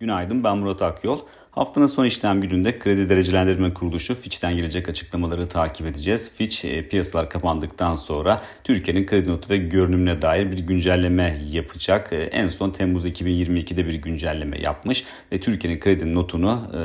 Günaydın ben Murat Akyol. Haftanın son işlem gününde kredi derecelendirme kuruluşu Fitch'ten gelecek açıklamaları takip edeceğiz. Fitch e, piyasalar kapandıktan sonra Türkiye'nin kredi notu ve görünümüne dair bir güncelleme yapacak. E, en son Temmuz 2022'de bir güncelleme yapmış ve Türkiye'nin kredi notunu e,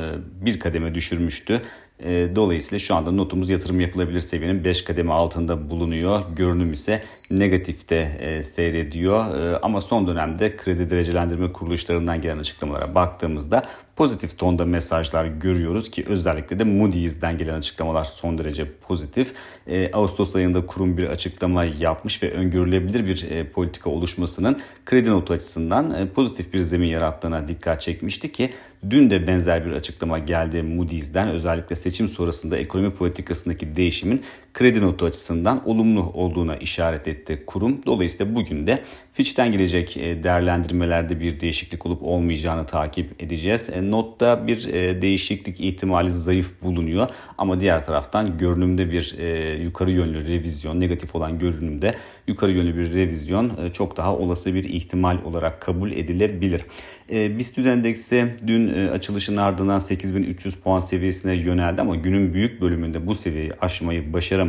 bir kademe düşürmüştü. Dolayısıyla şu anda notumuz yatırım yapılabilir seviyenin 5 kademe altında bulunuyor. Görünüm ise negatifte seyrediyor. Ama son dönemde kredi derecelendirme kuruluşlarından gelen açıklamalara baktığımızda pozitif tonda mesajlar görüyoruz ki özellikle de Moody's'den gelen açıklamalar son derece pozitif. E, Ağustos ayında kurum bir açıklama yapmış ve öngörülebilir bir e, politika oluşmasının kredi notu açısından e, pozitif bir zemin yarattığına dikkat çekmişti ki dün de benzer bir açıklama geldi Moody's'den özellikle seçim sonrasında ekonomi politikasındaki değişimin kredi notu açısından olumlu olduğuna işaret etti kurum. Dolayısıyla bugün de Fitch'ten gelecek e, değerlendirmelerde bir değişiklik olup olmayacağını takip edeceğiz. E, notta bir e, değişiklik ihtimali zayıf bulunuyor ama diğer taraftan görünümde bir yukarı yönlü revizyon, negatif olan görünümde yukarı yönlü bir revizyon çok daha olası bir ihtimal olarak kabul edilebilir. BIST endeksi dün açılışın ardından 8300 puan seviyesine yöneldi ama günün büyük bölümünde bu seviyeyi aşmayı başaramadı.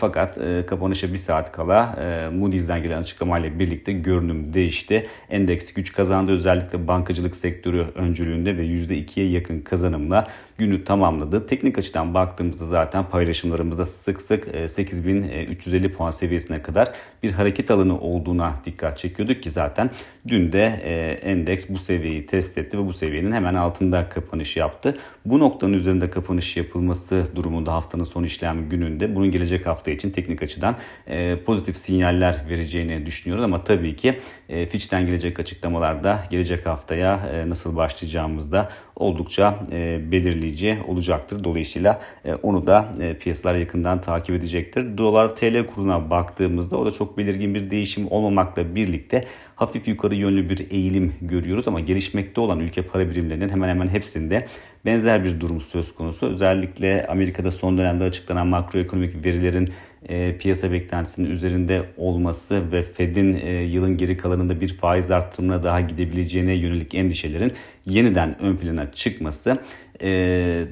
Fakat kapanışa bir saat kala Moody's'den gelen açıklamayla birlikte görünüm değişti. Endeks güç kazandı özellikle bankacılık sektörü öncülüğünde ve %2'ye yakın kazanımla günü tamamladı. Teknik açıdan baktığımızda zaten paylaşımlarımızda sık sık 8350 e, puan seviyesine kadar bir hareket alanı olduğuna dikkat çekiyorduk ki zaten dün de e, endeks bu seviyeyi test etti ve bu seviyenin hemen altında kapanış yaptı. Bu noktanın üzerinde kapanış yapılması durumunda haftanın son işlem gününde bunun gelecek hafta için teknik açıdan e, pozitif sinyaller vereceğini düşünüyoruz ama tabii ki e, Fitch'ten gelecek açıklamalarda gelecek haftaya e, nasıl başlayacağımızda oldukça e, belirleyici olacaktır. Dolayısıyla e, onu da e, piyasalar yakından takip edecektir. Dolar TL kuruna baktığımızda o da çok belirgin bir değişim olmamakla birlikte hafif yukarı yönlü bir eğilim görüyoruz ama gelişmekte olan ülke para birimlerinin hemen hemen hepsinde benzer bir durum söz konusu. Özellikle Amerika'da son dönemde açıklanan makroekonomik verilerin e, piyasa beklentisinin üzerinde olması ve Fed'in e, yılın geri kalanında bir faiz arttırımına daha gidebileceğine yönelik endişelerin yeniden ön plana çıkması e,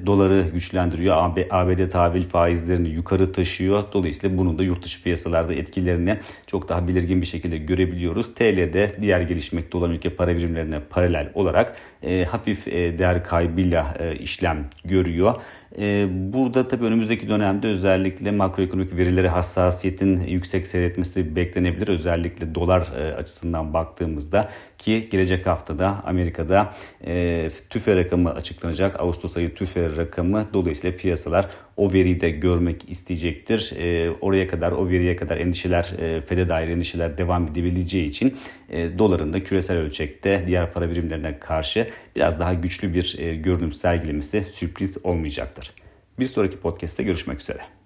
doları güçlendiriyor. AB, ABD tahvil faizlerini yukarı taşıyor. Dolayısıyla bunun da yurt dışı piyasalarda etkilerini çok daha belirgin bir şekilde görebiliyoruz. TL'de diğer gelişmekte olan ülke para birimlerine paralel olarak e, hafif e, değer kaybıyla e, işlem görüyor. E, burada tabii önümüzdeki dönemde özellikle makroekonomik verilere hassasiyetin yüksek seyretmesi beklenebilir. Özellikle dolar e, açısından baktığımızda ki gelecek haftada Amerika'da e, tüfe rakamı açıklanacak. Ağustos ayı tüfe rakamı dolayısıyla piyasalar o veriyi de görmek isteyecektir. E, oraya kadar o veriye kadar endişeler e, FED'e dair endişeler devam edebileceği için e, doların da küresel ölçekte diğer para birimlerine karşı biraz daha güçlü bir e, görünüm sergilemesi sürpriz olmayacaktır. Bir sonraki podcast'te görüşmek üzere.